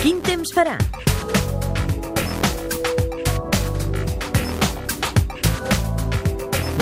Quin temps farà?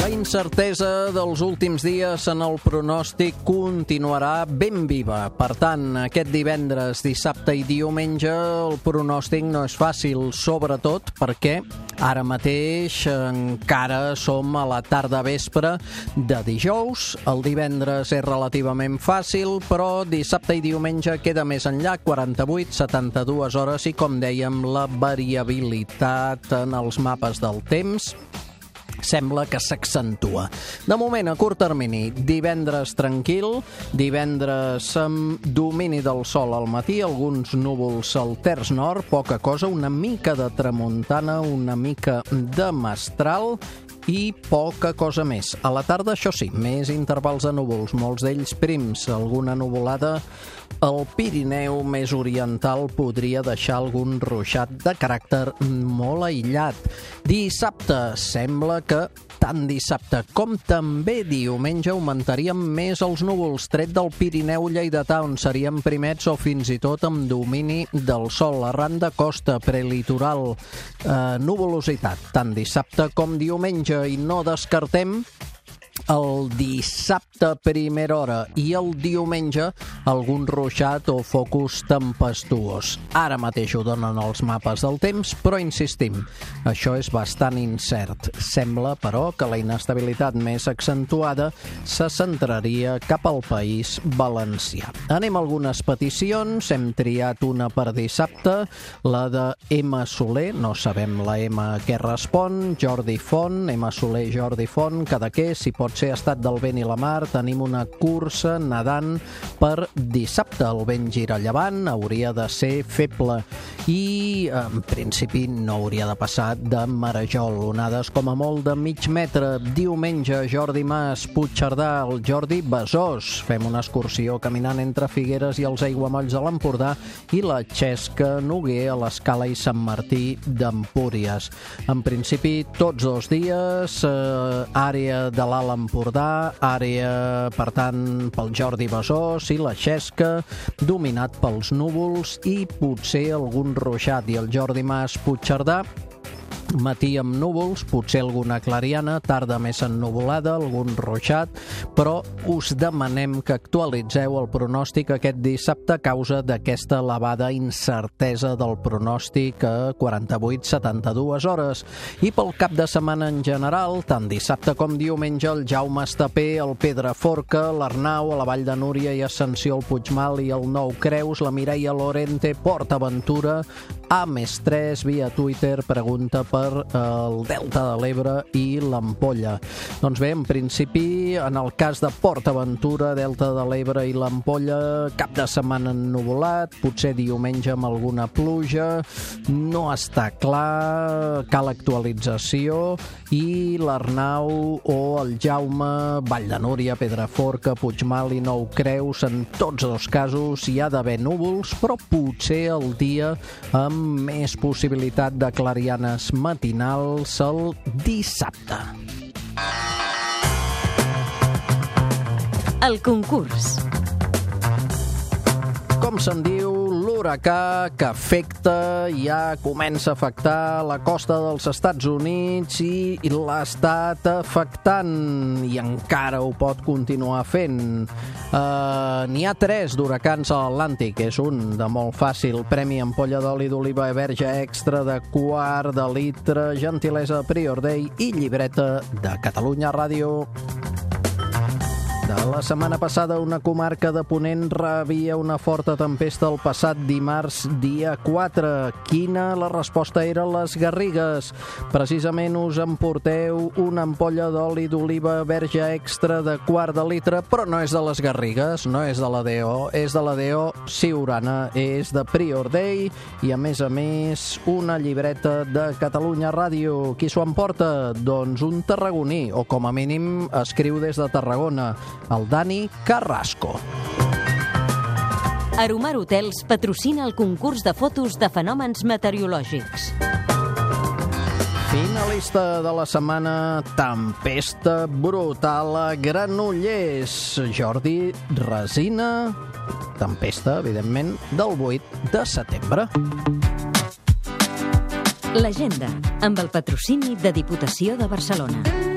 La incertesa dels últims dies en el pronòstic continuarà ben viva. Per tant, aquest divendres, dissabte i diumenge el pronòstic no és fàcil, sobretot perquè ara mateix encara som a la tarda vespre de dijous. El divendres és relativament fàcil, però dissabte i diumenge queda més enllà, 48, 72 hores i, com dèiem, la variabilitat en els mapes del temps sembla que s'accentua. De moment, a curt termini, divendres tranquil, divendres amb domini del sol al matí, alguns núvols al terç nord, poca cosa, una mica de tramuntana, una mica de mestral i poca cosa més. A la tarda, això sí, més intervals de núvols, molts d'ells prims, alguna nuvolada el Pirineu més oriental podria deixar algun ruixat de caràcter molt aïllat. Dissabte sembla que tant dissabte com també diumenge augmentaríem més els núvols, tret del Pirineu lleidatà, on seríem primets o fins i tot amb domini del sol. Arran de costa, prelitoral, eh, nuvolositat, tant dissabte com diumenge, i no descartem el dissabte a primera hora i el diumenge algun ruixat o focus tempestuós. Ara mateix ho donen els mapes del temps, però insistim, això és bastant incert. Sembla, però, que la inestabilitat més accentuada se centraria cap al país valencià. Anem a algunes peticions, hem triat una per dissabte, la de M. Soler, no sabem la M què respon, Jordi Font, M. Soler, Jordi Font, Cadaqués, si pot ser estat del vent i la mar, tenim una cursa nedant per dissabte. El vent gira llevant, hauria de ser feble i, en principi, no hauria de passar de marejol. Onades com a molt de mig metre. Diumenge, Jordi Mas, Puigcerdà, el Jordi Besòs. Fem una excursió caminant entre Figueres i els aiguamolls de l'Empordà i la Xesca Noguer a l'Escala i Sant Martí d'Empúries. En principi, tots dos dies, eh, àrea de l'Alt Empordà, àrea, per tant, pel Jordi Besòs i la Xesca, dominat pels núvols i potser algun ruixat. I el Jordi Mas Puigcerdà matí amb núvols, potser alguna clariana, tarda més ennuvolada, algun ruixat, però us demanem que actualitzeu el pronòstic aquest dissabte a causa d'aquesta elevada incertesa del pronòstic a 48-72 hores. I pel cap de setmana en general, tant dissabte com diumenge, el Jaume Estapé, el Pedraforca, l'Arnau, a la Vall de Núria i Ascensió, el Puigmal i el Nou Creus, la Mireia Lorente, Port Aventura, a més 3 via Twitter pregunta per el Delta de l'Ebre i l'Ampolla. Doncs bé, en principi, en el cas de Port Aventura, Delta de l'Ebre i l'Ampolla, cap de setmana ennuvolat, potser diumenge amb alguna pluja, no està clar, cal actualització, i l'Arnau o el Jaume, Vall de Núria, Pedraforca, Puigmal i Nou Creus, en tots dos casos hi ha d'haver núvols, però potser el dia amb més possibilitat de clarianes matinals el dissabte. El concurs. Com se'n diu, l'huracà que afecta, ja comença a afectar la costa dels Estats Units i l'estat afectant, i encara ho pot continuar fent. Uh, N'hi ha tres d'huracans a l'Atlàntic, és un de molt fàcil, Premi Ampolla d'oli d'oliva verge extra de quart de litre, gentilesa Prior Day i llibreta de Catalunya Ràdio. De la setmana passada, una comarca de Ponent rebia una forta tempesta el passat dimarts, dia 4. Quina la resposta era les Garrigues? Precisament us emporteu una ampolla d'oli d'oliva verge extra de quart de litre, però no és de les Garrigues, no és de la DO, és de la DO Siurana, és de Prior Day i, a més a més, una llibreta de Catalunya Ràdio. Qui s'ho emporta? Doncs un tarragoní, o com a mínim escriu des de Tarragona el Dani Carrasco. Aromar Hotels patrocina el concurs de fotos de fenòmens meteorològics. Finalista de la setmana, tempesta brutal a Granollers. Jordi Resina, tempesta, evidentment, del 8 de setembre. L'agenda, amb el patrocini de Diputació de Barcelona.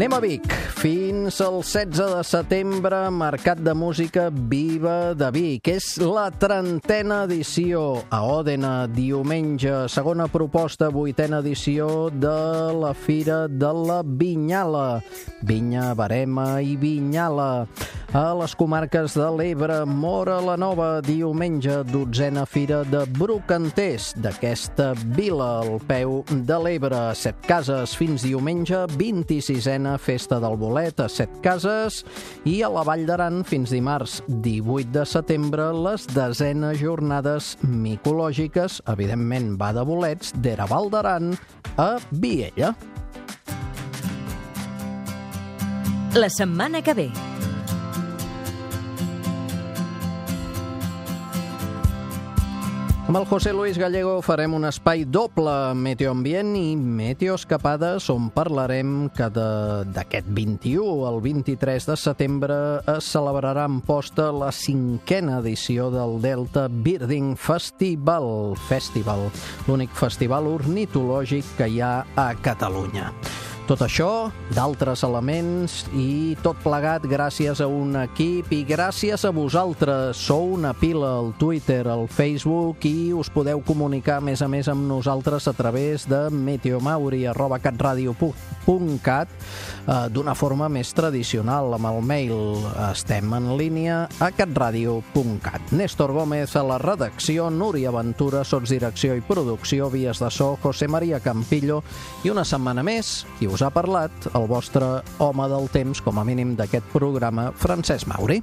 Anem a Vic. Fins al 16 de setembre, Mercat de Música Viva de Vic. És la trentena edició a Òdena, diumenge. Segona proposta, vuitena edició de la Fira de la Vinyala. Vinya, Barema i Vinyala. A les comarques de l'Ebre, Mora la Nova, diumenge, dotzena Fira de Brocanters d'aquesta vila al peu de l'Ebre. Set cases fins diumenge, 26a Festa del Bolet a Set Cases i a la Vall d'Aran fins dimarts 18 de setembre les desenes jornades micològiques, evidentment va de bolets, d'Era Val d'Aran a Viella. La setmana que ve. Amb el José Luis Gallego farem un espai doble Meteoambient i Meteoescapades on parlarem que d'aquest 21 al 23 de setembre es celebrarà en posta la cinquena edició del Delta Birding Festival, Festival l'únic festival ornitològic que hi ha a Catalunya. Tot això, d'altres elements i tot plegat gràcies a un equip i gràcies a vosaltres. Sou una pila al Twitter, al Facebook i us podeu comunicar més a més amb nosaltres a través de meteomauri.catradio.cat eh, d'una forma més tradicional, amb el mail. Estem en línia a catradio.cat. Néstor Gómez a la redacció, Núria Ventura, sotsdirecció i producció, vies de so, José María Campillo i una setmana més, qui us ha parlat, el vostre home del temps, com a mínim d'aquest programa, Francesc Mauri.